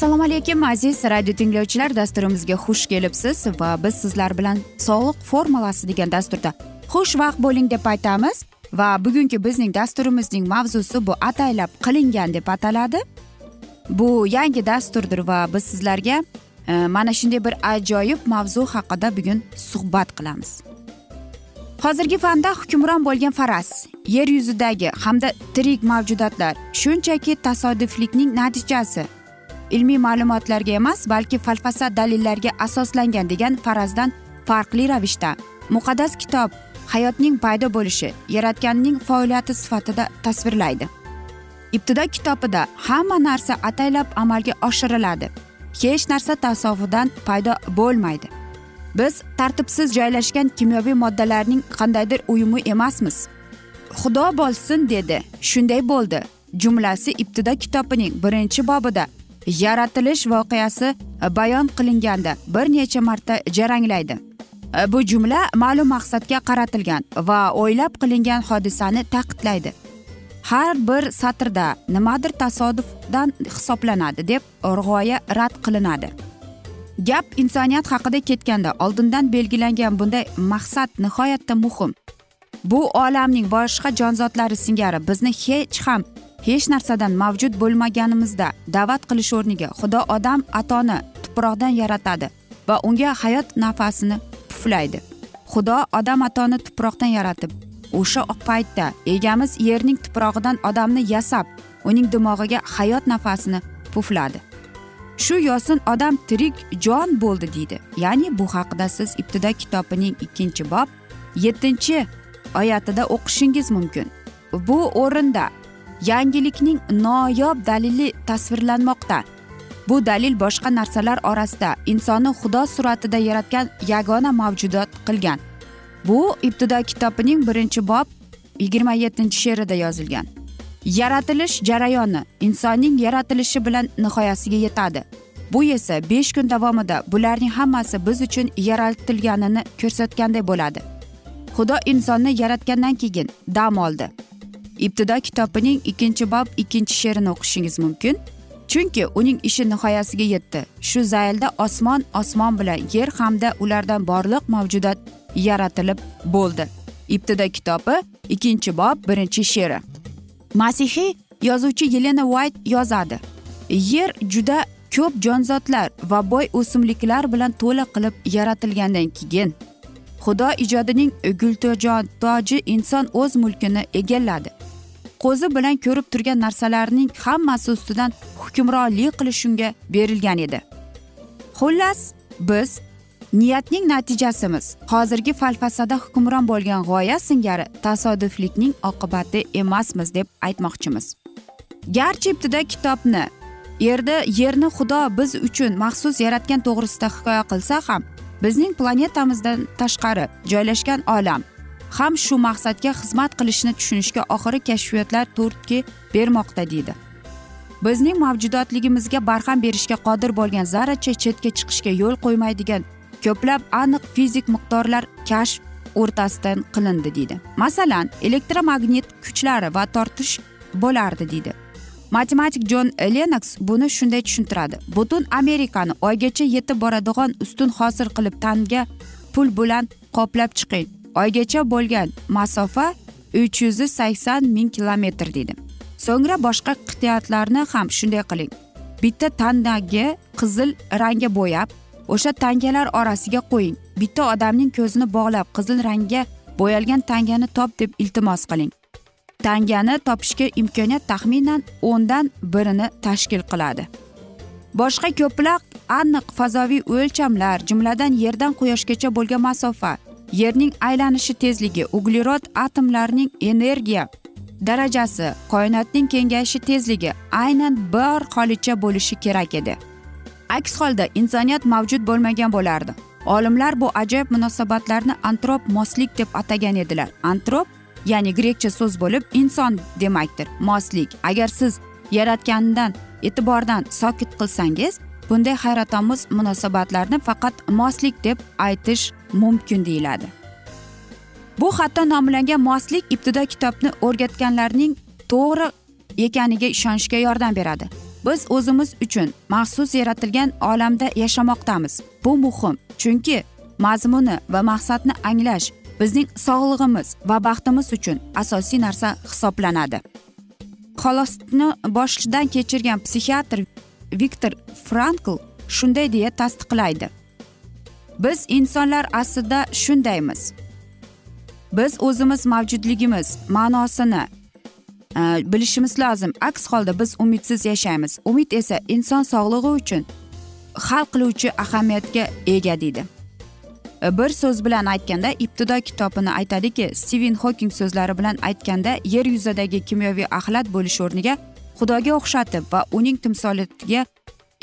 assalomu alaykum aziz radio tinglovchilar. Dasturimizga xush kelibsiz va biz sizlar bilan sog'liq formulasi degan dasturda xushvaqt bo'ling deb aytamiz. Va bugungi bizning dasturimizning mavzusi bu ataylab qilingan deb ataladi. Bu yangi dasturdir va biz sizlarga e, mana shunday bir ajoyib mavzu haqida bugun suhbat qilamiz. Hozirgi fanda hukmron bo'lgan faraz yer yuzidagi hamda tirik mavjudotlar shunchaki tasodiflikning natijasi. Ilmiy ma'lumotlarga emas balki falsafa dalillarga asoslangan degan farazdan farqli ravishda. Muqaddas kitob hayotning paydo bo'lishi yaratganning faoliyati sifatida tasvirlaydi. Ibtido kitobida hamma narsa ataylab amalga oshiriladi. Hech narsa tasavvurdan paydo bo'lmaydi. Biz tartibsiz joylashgan kimyoviy moddalarning qandaydir uyumi emasmiz. Xudo bo'lsin dedi. Shunday bo'ldi. Jumlasi ibtido kitobining birinchi bobida. Yaratilish voqeasi bayon qilinganda bir necha marta jaranglaydi. Bu jumla ma'lum maqsadga qaratilgan va o'ylab qilingan hodisani ta'kidlaydi. Har bir satrda nimadir tasodifdan hisoblanadi deb g'oya rad qilinadi. Gap insoniyat haqida ketganda oldindan belgilangan bunday maqsad nihoyatda muhim. Bu olamning boshqa jonzotlari singari bizni hech ham hech narsadan mavjud bo'lmaganimizda da'vat qilish o'rniga xudo odam atoni tuproqdan yaratadi va unga hayot nafasini puflaydi. Xudo odam atoni tuproqdan yaratib o'sha paytda egamiz yerning tuprog'idan odamni yasab uning dimog'iga hayot nafasini pufladi. Shu yosin odam tirik jon bo'ldi deydi. Ya'ni bu haqida siz ibtido kitobining ikkinchi bob yettinchi oyatida o'qishingiz mumkin. Bu o'rinda yangilikning noyob dalili tasvirlanmoqda. Bu dalil boshqa narsalar orasida insonni xudo suratida yaratgan yagona mavjudot qilgan. Bu ibtido kitobining birinchi bob yigirma yettinchi she'rida yozilgan. Yaratilish jarayoni insonning yaratilishi bilan nihoyasiga yetadi. Bu esa besh kun davomida bularning hammasi biz uchun yaratilganini ko'rsatganday bo'ladi. Xudo insonni yaratgandan keyin dam oldi. Ibtido kitobining ikkinchi bob ikkinchi she'rini o'qishingiz mumkin. Chunki uning ishi nihoyasiga yetdi. Shu zaylda osmon osmon bilan yer hamda ulardan borliq mavjudot yaratilib bo'ldi. Ibtido kitobi ikkinchi bob birinchi she'ri. Masihiy yozuvchi yelena uayt yozadi. Yer juda ko'p jonzotlar va boy o'simliklar bilan to'la qilib yaratilgandan keyin xudo ijodining gultojon inson o'z mulkini egalladi. Qo'zi bilan ko'rib turgan narsalarning hammasi ustidan hukmronlik qilish unga berilgan edi. Xullas biz niyatning natijasimiz. Hozirgi falsafada hukmron bo'lgan g'oya singari tasodiflikning oqibati emasmiz deb aytmoqchimiz. Garchi ibtida kitobni yerda yerni xudo biz uchun maxsus yaratgan to'g'risida hikoya qilsa ham bizning planetamizdan tashqari joylashgan olam ham shu maqsadga xizmat qilishni tushunishga oxiri kashfiyotlar turtki bermoqda deydi. Bizning mavjudotligimizga barham berishga qodir bo'lgan zarracha chetga chiqishga yo'l qo'ymaydigan ko'plab aniq fizik miqdorlar kashf o'rtasidan qilindi deydi. Masalan elektromagnit kuchlari va tortish bo'lardi deydi. Matematik jon lenoks buni shunday tushuntiradi. Butun amerikani oygacha yetib boradigan ustun hosil qilib tanga pul bilan qoplab chiqing. Oygacha bo'lgan masofa uch yuz sakson ming kilometr deydi. So'ngra boshqa qit'atlarni ham shunday qiling. Bitta tangaga qizil rangga bo'yab o'sha tangalar orasiga qo'ying. Bitta odamning ko'zini bog'lab qizil rangga bo'yalgan tangani top deb iltimos qiling. Tangani topishga imkoniyat taxminan o'ndan birini tashkil qiladi. Boshqa ko'plab aniq fazoviy o'lchamlar jumladan yerdan quyoshgacha bo'lgan masofa yerning aylanishi tezligi uglerod atomlarining energiya darajasi koinotning kengayishi tezligi aynan bir holicha bo'lishi kerak edi. Aks holda insoniyat mavjud bo'lmagan bo'lardi. Olimlar bu ajoyib munosabatlarni antrop moslik deb atagan edilar. Antrop ya'ni grekcha so'z bo'lib inson demakdir. Moslik agar siz yaratgandan e'tibordan sokit qilsangiz bunday hayratomuz munosabatlarni faqat moslik deb aytish mumkin deyiladi. Bu hatto nomlangan moslik ibtido kitobni o'rgatganlarning to'g'ri ekaniga ishonishga yordam beradi. Biz o'zimiz uchun maxsus yaratilgan olamda yashamoqdamiz. Bu muhim chunki mazmuni va maqsadni anglash bizning sog'lig'imiz va baxtimiz uchun asosiy narsa hisoblanadi. Xolosni boshdan kechirgan psixiatr viktor frankl shunday deya tasdiqlaydi. Biz insonlar aslida shundaymiz. Biz o'zimiz mavjudligimiz ma'nosini Э, bilishimiz lozim. Aks holda biz umidsiz yashaymiz. Umid esa inson sog'lig'i uchun hal qiluvchi ahamiyatga ega deydi. Bir so'z bilan aytganda ibtido kitobini aytadiki stiven xoking so'zlari bilan aytganda yer yuzidagi kimyoviy axlat bo'lish o'rniga xudoga o'xshatib va uning timsoliga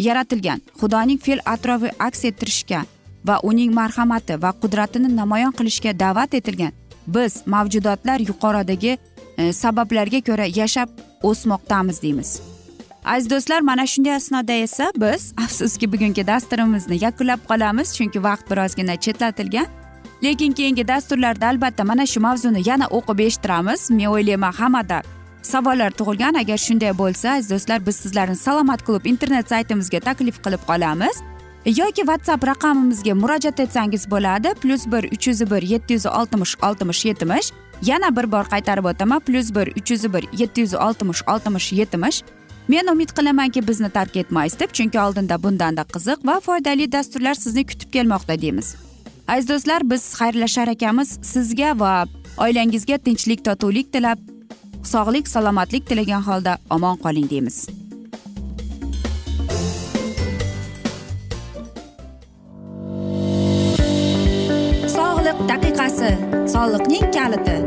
yaratilgan xudoning fe'l atrofi aks ettirishga va uning marhamati va qudratini namoyon qilishga da'vat etilgan biz mavjudotlar yuqoridagi E, sabablarga ko'ra yashab o'smoqdamiz deymiz. Aziz do'stlar mana shunday asnoda esa biz afsuski bugungi dasturimizni yakunlab qolamiz chunki vaqt birozgina chetlatilgan. Lekin keyingi dasturlarda albatta mana shu mavzuni yana o'qib eshittiramiz. Men o'ylayman hammada savollar tug'ilgan. Agar shunday bo'lsa aziz do'stlar biz sizlarni salomat klub internet saytimizga taklif qilib qolamiz. Yoki whatsapp raqamimizga murojaat etsangiz bo'ladi. Plyus bir uch yuz bir yetti yuz oltmish oltmish yetmish. Yana bir bor qaytarib o'taman plyus bir uch yuz bir yetti yuz oltmish oltmish yetmish. Men umid qilamanki bizni tark etmaysiz deb chunki oldinda bundanda qiziq va foydali dasturlar sizni kutib kelmoqda deymiz. Aziz do'stlar biz xayrlashar ekanmiz sizga va oilangizga tinchlik totuvlik tilab sog'lik salomatlik tilagan holda omon qoling deymiz. Sog'liq daqiqasi soliqning kaliti.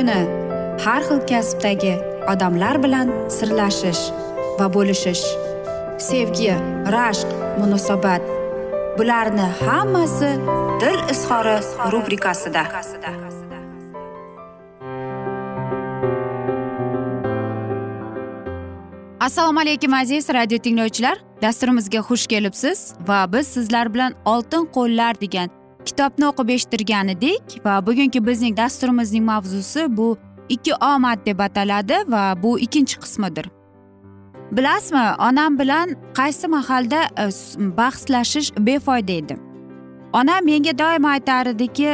Kuni har xil kasbdagi odamlar bilan sirlashish va bo'lishish sevgi rashq munosabat bularni hammasi dil izhori rubrikasida. Assalomu alaykum aziz radio tinglovchilar. Dasturimizga xush kelibsiz va biz sizlar bilan oltin qo'llar degan kitobni o'qib eshittirgan edik va bugungi bizning dasturimizning mavzusi bu ikki omad deb ataladi va bu ikkinchi qismidir. Bilasizmi onam bilan qaysi mahalda e, bahslashish befoyda edi? Onam menga doimo aytar ediki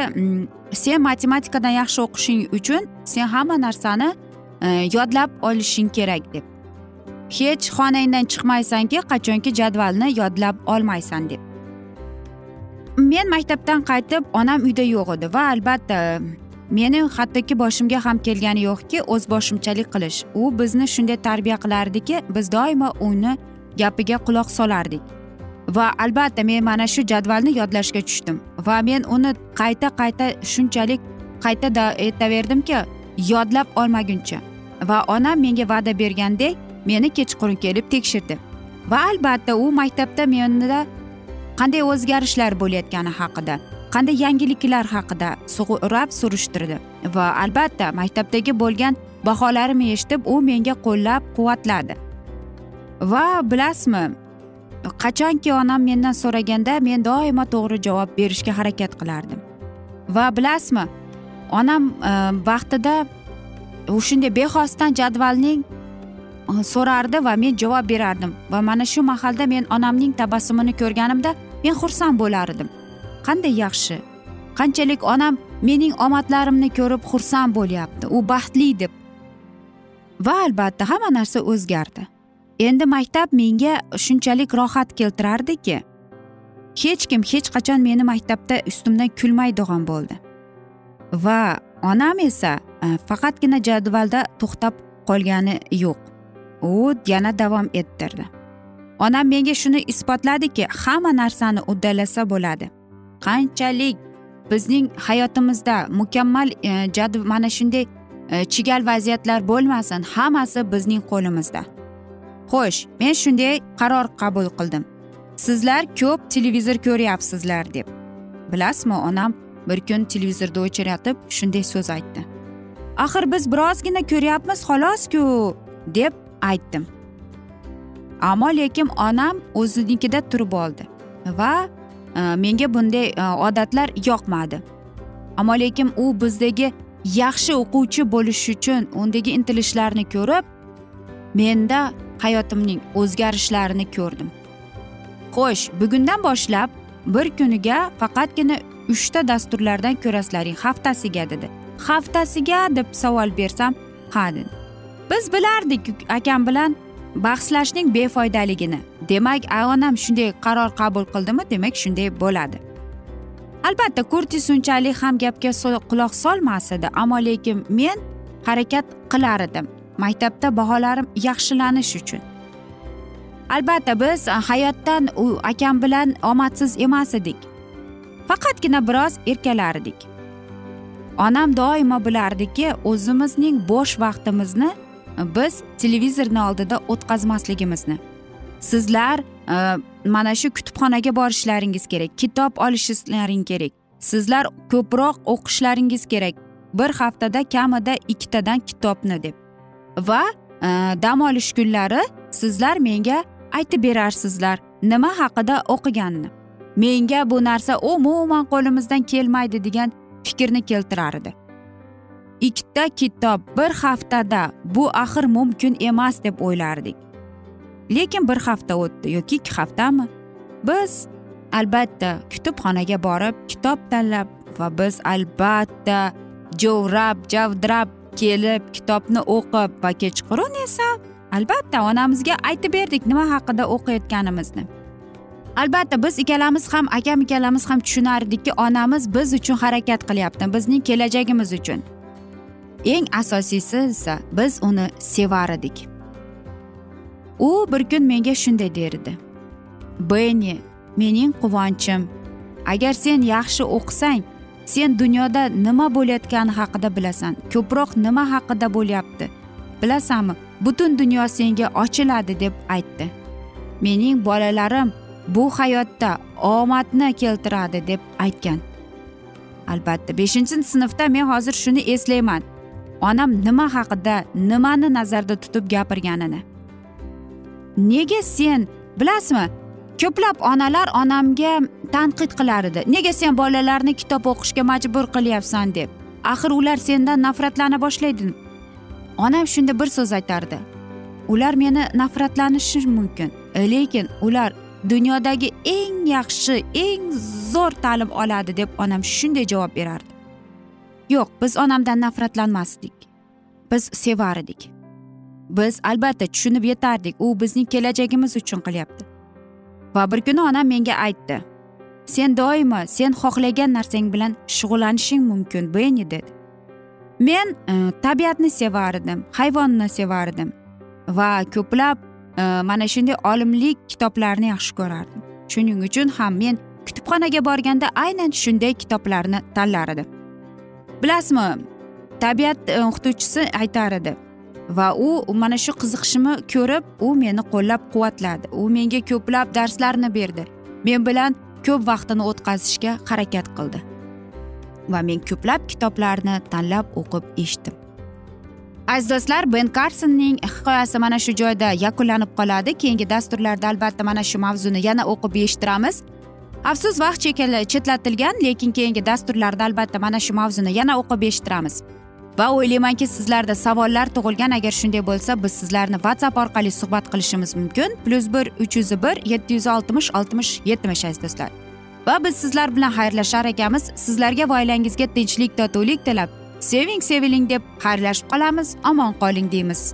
sen matematikadan yaxshi o'qishing uchun sen hamma narsani e, yodlab olishing kerak deb. Hech xonangdan chiqmaysanki qachonki jadvalni yodlab olmaysan deb. Men maktabdan qaytib onam uyda yo'q edi va albatta meni hattoki boshimga ham kelgani yo'qki o'zboshimchalik qilish. U bizni shunday tarbiya qilardiki biz doimo uni gapiga quloq solardik. Va albatta men mana shu jadvalni yodlashga tushdim va men uni qayta qayta shunchalik qayta aytaverdimki yodlab olmaguncha. Va onam menga va'da bergandek meni kechqurun kelib tekshirdi. Va albatta u maktabda menda qanday o'zgarishlar bo'layotgani haqida qanday yangiliklar haqida so'rab surishtirdi va albatta maktabdagi bo'lgan baholarimni eshitib u menga qo'llab quvvatladi. Va bilasizmi qachonki onam mendan so'raganda men doimo to'g'ri javob berishga harakat qilardim. Va bilasizmi onam e, vaqtida shunday bexosdan jadvalning e, so'rardi va men javob berardim. Va mana shu mahalda men onamning tabassumini ko'rganimda men xursand bo'lar edim. Qanday yaxshi. Qanchalik onam mening omadlarimni ko'rib xursand bo'lyapti u baxtli deb. Va albatta hamma narsa o'zgardi. Endi maktab menga shunchalik rohat keltirardiki hech kim hech qachon meni maktabda ustimdan kulmaydigan bo'ldi. Va onam esa e, faqatgina jadvalda to'xtab qolgani yo'q. U yana davom ettirdi. Onam menga shuni isbotladiki hamma narsani uddalasa bo'ladi. Qanchalik bizning hayotimizda mukammal e, jadv mana shunday e, chigal vaziyatlar bo'lmasin hammasi bizning qo'limizda. Xo'sh men shunday qaror qabul qildim. Sizlar ko'p televizor ko'ryapsizlar deb. Bilasizmi onam bir kun televizorni o'chiratib shunday so'z aytdi. Axir biz birozgina ko'ryapmiz xolosku deb aytdim. Ammo lekin onam o'zinikida turib oldi. Va e, menga bunday e, odatlar yoqmadi. Ammo lekin u bizdagi yaxshi o'quvchi bo'lish uchun undagi intilishlarni ko'rib menda hayotimning o'zgarishlarini ko'rdim. Xo'sh bugundan boshlab bir kuniga faqatgina uchta dasturlardan ko'rasizlaring haftasiga dedi. Haftasiga deb savol bersam ha dedi. Biz bilardik akam bilan bahslashning befoydaligini. Demak onam shunday qaror qabul qildimi? Demak shunday bo'ladi. Albatta kurtis unchalik ham gapga quloq solmas edi ammo lekin men harakat qilar edim. Maktabda baholarim yaxshilanish uchun. Albatta biz hayotdan u akam bilan omadsiz emas edik. Faqatgina biroz erkalardik. Onam doimo bilardiki o'zimizning bo'sh vaqtimizni biz televizorni oldida o'tkazmasligimizni. Sizlar e, mana shu kutubxonaga borishlaringiz kerak kitob olishlaring kerak. Sizlar ko'proq o'qishlaringiz kerak. Bir haftada kamida ikkitadan kitobni deb. Va e, dam olish kunlari sizlar menga aytib berarsizlar nima haqida o'qiganini. Menga bu narsa umuman qo'limizdan kelmaydi degan fikrni keltirar edi. Ikkita kitob bir haftada bu axir mumkin emas deb o'ylardik. Lekin bir hafta o'tdi yoki ikki haftami? Biz albatta kutubxonaga borib kitob tanlab va biz albatta jovrab javdirab kelib kitobni o'qib va kechqurun esa albatta onamizga aytib berdik nima haqida o'qiyotganimizni. Albatta biz ikkalamiz ham akam ikkalamiz ham tushunardikki onamiz biz uchun harakat qilyapti bizning kelajagimiz uchun. Eng asosiysi esa biz uni sevar edik. U bir kun menga shunday derdi. Benni mening quvonchim agar sen yaxshi o'qisang sen dunyoda nima bo'layotgani haqida bilasan ko'proq nima haqida bo'lyapti bilasanmi? Butun dunyo senga ochiladi deb aytdi. Mening bolalarim bu hayotda omadni keltiradi deb aytgan. Albatta beshinchi sinfda men hozir shuni eslayman. Onam nima haqida nimani nazarda tutib gapirganini. Nega sen bilasizmi ko'plab onalar onamga tanqid qilar edi. Nega sen bolalarni kitob o'qishga majbur qilyapsan deb. Axir ular sendan nafratlana boshlaydi onam shunda bir so'z aytardi. Ular meni nafratlanishi mumkin lekin ular dunyodagi eng yaxshi eng zo'r ta'lim oladi deb onam shunday javob berardi. Yo'q biz onamdan nafratlanmasdik. Biz sevar edik. Biz albatta tushunib yetardik. U bizning kelajagimiz uchun qilyapti. Va bir kuni onam menga aytdi. Sen doimo sen xohlagan narsang bilan shug'ullanishing mumkin benni dedi. Men e, tabiatni sevardim hayvonni sevardim va ko'plab e, mana shunday olimlik kitoblarni yaxshi ko'rardim. Shuning uchun ham men kutubxonaga borganda aynan shunday kitoblarni tanlar edim. Bilasizmi tabiat e, o'qituvchisi aytar edi. Va u mana shu qiziqishimni ko'rib u meni qo'llab quvvatladi. U menga ko'plab darslarni berdi. Men bilan ko'p vaqtini o'tkazishga harakat qildi. Va men ko'plab kitoblarni tanlab o'qib eshitdim. Aziz do'stlar ben karsonning hikoyasi mana shu joyda yakunlanib qoladi. Keyingi dasturlarda albatta mana shu mavzuni yana o'qib eshittiramiz. Afsus vaqt chetlatilgan lekin keyingi dasturlarda albatta mana shu mavzuni yana o'qib eshittiramiz. Va o'ylaymanki sizlarda savollar tug'ilgan agar shunday bo'lsa biz sizlarni whatsapp orqali suhbat qilishimiz mumkin. Plyus bir uch yuz bir yetti yuz oltmish oltmish yetmish aziz do'stlar. Va biz sizlar bilan xayrlashar ekanmiz sizlarga va oilangizga tinchlik totuvlik tilab. Seving seviling deb xayrlashib qolamiz. Omon qoling deymiz.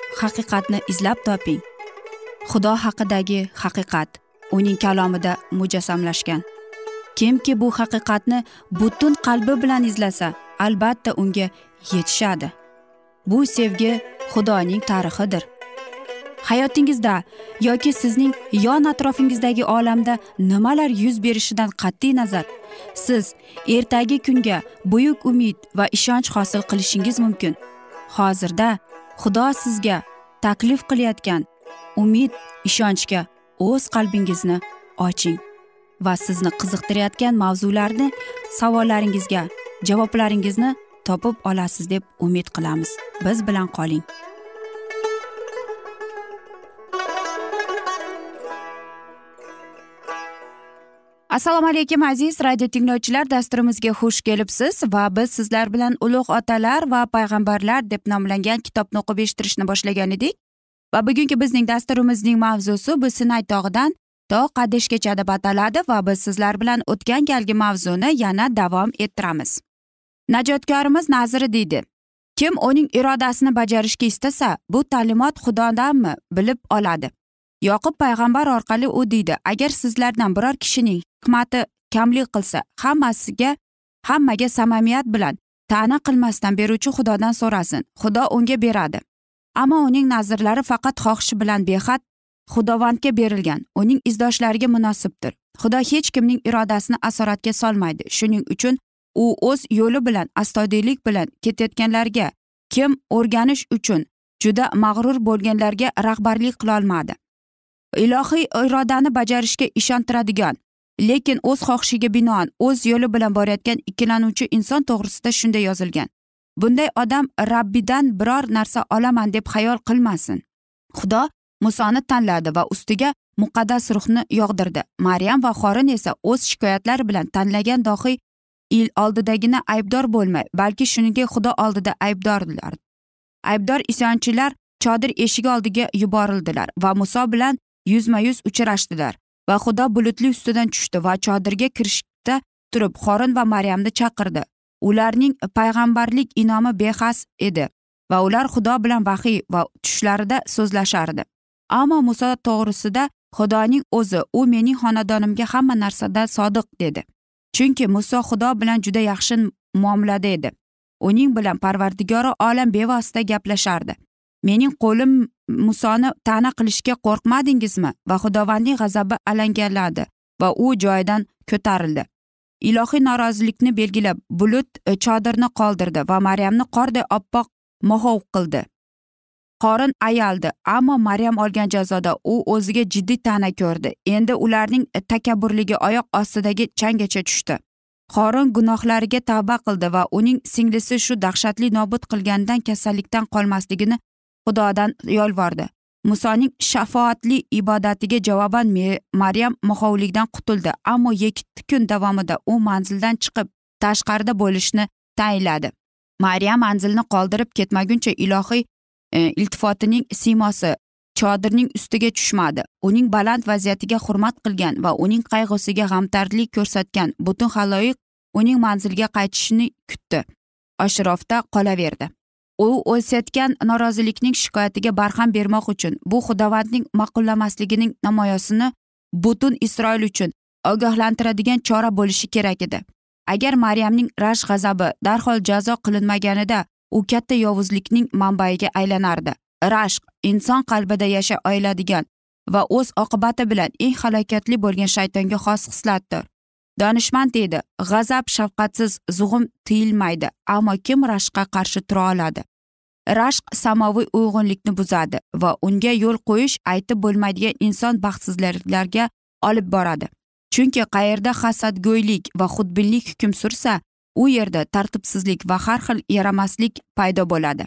haqiqatni izlab toping. Xudo haqidagi haqiqat uning kalomida mujassamlashgan. Kimki bu haqiqatni butun qalbi bilan izlasa albatta unga yetishadi. Bu sevgi xudoning tarixidir. Hayotingizda yoki sizning yon atrofingizdagi olamda nimalar yuz berishidan qat'iy nazar? Siz ertagi kunga buyuk umid va ishonch hosil qilishingiz mumkin. Hozirda xudo sizga taklif qilayotgan umid ishonchga o'z qalbingizni oching va sizni qiziqtirayotgan mavzularni savollaringizga javoblaringizni topib olasiz deb umid qilamiz. Biz bilan qoling. Assalomu alaykum aziz radio tinglovchilar. Dasturimizga xush kelibsiz va biz sizlar bilan ulug' otalar va payg'ambarlar deb nomlangan kitobni o'qib eshittirishni boshlagan edik. Va bugungi bizning dasturimizning mavzusi bu sinay tog'idan to qadeshgacha deb ataladi va biz sizlar bilan o'tgan galgi mavzuni yana davom ettiramiz. Najotkorimiz naziri deydi kim uning irodasini bajarishga istasa bu ta'limot xudodanmi bilib oladi. Yoqub payg'ambar orqali u deydi agar sizlardan biror kishining hikmati kamlik qilsa hammasiga hammaga samimiyat bilan ta'na qilmasdan beruvchi xudodan so'rasin. Xudo unga beradi. Ammo uning nazrlari faqat xohishi bilan behad xudovandga berilgan. Uning izdoshlariga munosibdir. Xudo hech kimning irodasini asoratga solmaydi. Shuning uchun u o'z yo'li bilan astoydillik bilan ketayotganlarga kim o'rganish uchun juda mag'rur bo'lganlarga rahbarlik qilolmadi. Ilohiy irodani bajarishga ishontiradigan lekin o'z xohishiga binoan o'z yo'li bilan borayotgan ikkilanuvchi inson to'g'risida shunday yozilgan. Bunday odam rabbidan biror narsa olaman deb xayol qilmasin. Xudo musoni tanladi va ustiga muqaddas ruhni yog'dirdi. Maryam va xorin esa o'z shikoyatlari bilan tanlagan dohiy il oldidagina aybdor bo'lmay balki shuningdek xudo oldida aybdorlar aybdor isyonchilar chodir eshigi oldiga yuborildilar va muso bilan yuzma yuz uchrashdilar va xudo bulutli ustidan tushdi va chodirga kirishda turib xorin va maryamni chaqirdi. Ularning payg'ambarlik inomi behas edi va ular xudo bilan vahiy va tushlarida so'zlashardi. Ammo muso to'g'risida xudoning o'zi u mening xonadonimga hamma narsada sodiq dedi. Chunki muso xudo bilan juda yaxshi muomalada edi. Uning bilan parvardigori olam bevosita gaplashardi. Mening qo'lim musoni ta'na qilishga qo'rqmadingizmi? Va xudovandning g'azabi alangaladi va u joyidan ko'tarildi. Ilohiy norozilikni belgilab bulut e, chodirni qoldirdi va maryamni qorday oppoq mohov qildi. Qorin ayaldi ammo maryam olgan jazoda u o'ziga jiddiy ta'na ko'rdi. Endi ularning e, takabburligi oyoq ostidagi changgacha tushdi. Qorin gunohlariga tavba qildi va uning singlisi shu dahshatli nobud qilganidan kasallikdan qolmasligini xudodan yolvordi. Musoning shafoatli ibodatiga javoban maryam moxovlikdan qutuldi ammo yetti kun davomida u manzildan chiqib tashqarida bo'lishni tayinladi. Maryam manzilni qoldirib ketmaguncha ilohiy e, iltifotining siymosi chodirning ustiga tushmadi. Uning baland vaziyatiga hurmat qilgan va uning qayg'usiga g'amtarlik ko'rsatgan butun haloyiq uning manzilga qaytishini kutdi. Ashrofda qolaverdi. U o'sayotgan norozilikning shikoyatiga barham bermoq uchun bu xudovandning ma'qullamasligining namoyosini butun isroil uchun ogohlantiradigan chora bo'lishi kerak edi. Agar maryamning rashk g'azabi darhol jazo qilinmaganida u katta yovuzlikning manbaiga aylanardi. Rashq inson qalbida yashay oladigan va o'z oqibati bilan eng halokatli bo'lgan shaytonga xos xislatdir. Donishmand deydi g'azab shafqatsiz zug'um tiyilmaydi ammo kim rashqqa qarshi tura oladi? Rashq samoviy uyg'unlikni buzadi va unga yo'l qo'yish aytib bo'lmaydigan inson baxtsizliklarga olib boradi. Chunki qayerda hasadgo'ylik va xudbinlik hukm sursa u yerda tartibsizlik va har xil yaramaslik paydo bo'ladi.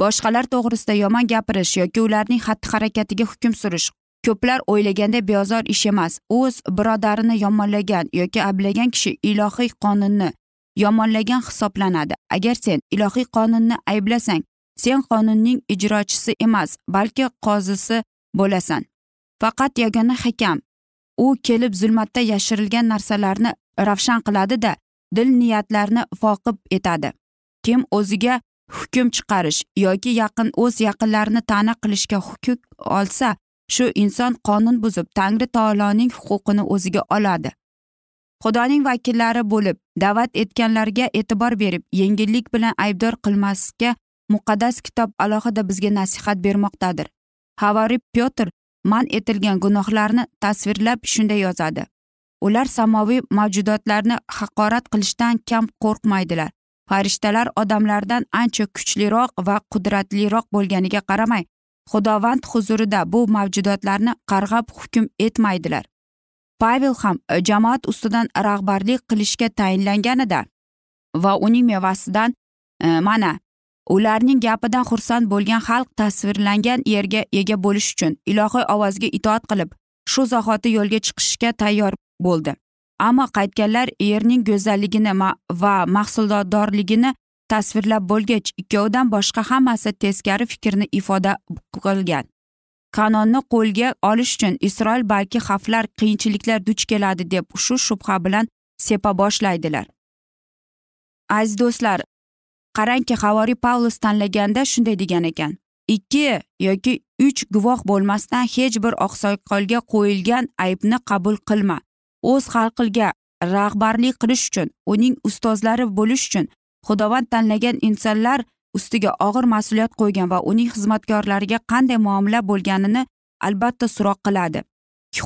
Boshqalar to'g'risida yomon gapirish yoki ularning xatti harakatiga hukm surish ko'plar o'ylaganda beozor ish emas. O'z birodarini yomonlagan yoki ablagan kishi ilohiy qonunni yomonlagan hisoblanadi. Agar sen ilohiy qonunni ayblasang sen qonunning ijrochisi emas balki qozisi bo'lasan. Faqat yagona hakam u kelib zulmatda yashirilgan narsalarni ravshan qiladi da dil niyatlarni foqib etadi. Kim o'ziga hukm chiqarish yoki yaqin o'z yaqinlarini ta'na qilishga hukm olsa shu inson qonun buzib tangri taoloning huquqini o'ziga oladi. Xudoning vakillari bo'lib da'vat etganlarga e'tibor berib yengillik bilan aybdor qilmasga muqaddas kitob alohida bizga nasihat bermoqdadir. Havoriy pyotr man etilgan gunohlarni tasvirlab shunday yozadi. Ular samoviy mavjudotlarni haqorat qilishdan kam qo'rqmaydilar. Farishtalar odamlardan ancha kuchliroq va qudratliroq bo'lganiga qaramay xudovand huzurida bu mavjudotlarni qarg'ab hukm etmaydilar. Pavel ham e, jamoat ustidan rahbarlik qilishga tayinlanganida va uning mevasidan e, mana ularning gapidan xursand bo'lgan xalq tasvirlangan yerga ega bo'lish uchun ilohiy ovozga itoat qilib shu zahoti yo'lga chiqishga tayyor bo'ldi. Ammo qaytganlar yerning go'zalligini va mahsuldorligini tasvirlab bo'lgach ikkovidan boshqa hammasi teskari fikrni ifoda qilgan. Kanonni qo'lga olish uchun isroil balki xavflar qiyinchiliklar duch keladi deb shu shubha bilan sepa boshlaydilar. Aziz do'stlar qarangki havoriy pavlus tanlaganda shunday degan ekan. Ikki yoki uch guvoh bo'lmasdan hech bir oqsoqolga qo'yilgan aybni qabul qilma. O'z xalqiga rahbarlik qilish uchun uning ustozlari bo'lish uchun xudovand tanlagan insonlar ustiga og'ir mas'uliyat qo'ygan va uning xizmatkorlariga qanday muomala bo'lganini albatta so'roq qiladi.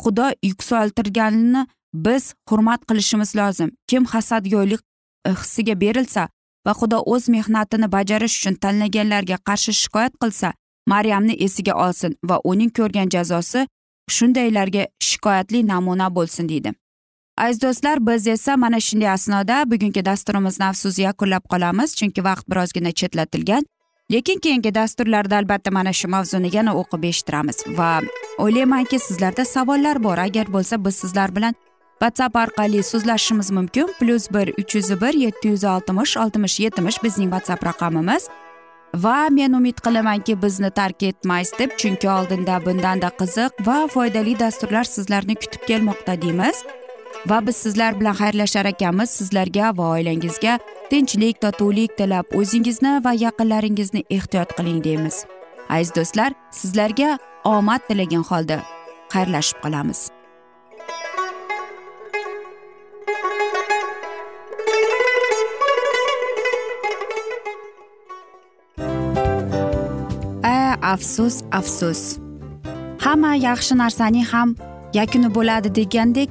Xudo yuksaltirganini biz hurmat qilishimiz lozim. Kim hasadgo'ylik e, hissiga berilsa va xudo o'z mehnatini bajarish uchun tanlaganlarga qarshi shikoyat qilsa maryamni esiga olsin va uning ko'rgan jazosi shundaylarga shikoyatli namuna bo'lsin deydi. Aziz do'stlar biz esa mana shunday asnoda bugungi dasturimizni afsus yakunlab qolamiz chunki vaqt birozgina chetlatilgan. Lekin keyingi dasturlarda albatta mana shu mavzuni yana o'qib eshittiramiz. Va o'ylaymanki sizlarda savollar bor. Agar bo'lsa biz sizlar bilan whatsapp orqali so'zlashishimiz mumkin. Plyus bir uch yuz bir yetti yuz oltmish oltmish yetmish bizning whatsapp raqamimiz. Va men umid qilamanki bizni tark etmaysiz deb chunki oldinda bundanda qiziq va foydali dasturlar sizlarni kutib kelmoqda deymiz. Va biz sizlar bilan xayrlashar ekanmiz. Sizlarga va oilangizga tinchlik totuvlik tilab o'zingizni va yaqinlaringizni ehtiyot qiling deymiz. Aziz do'stlar sizlarga omad tilagan holda xayrlashib qolamiz. A afsus afsus. Hamma yaxshi narsaning ham yakuni bo'ladi degandek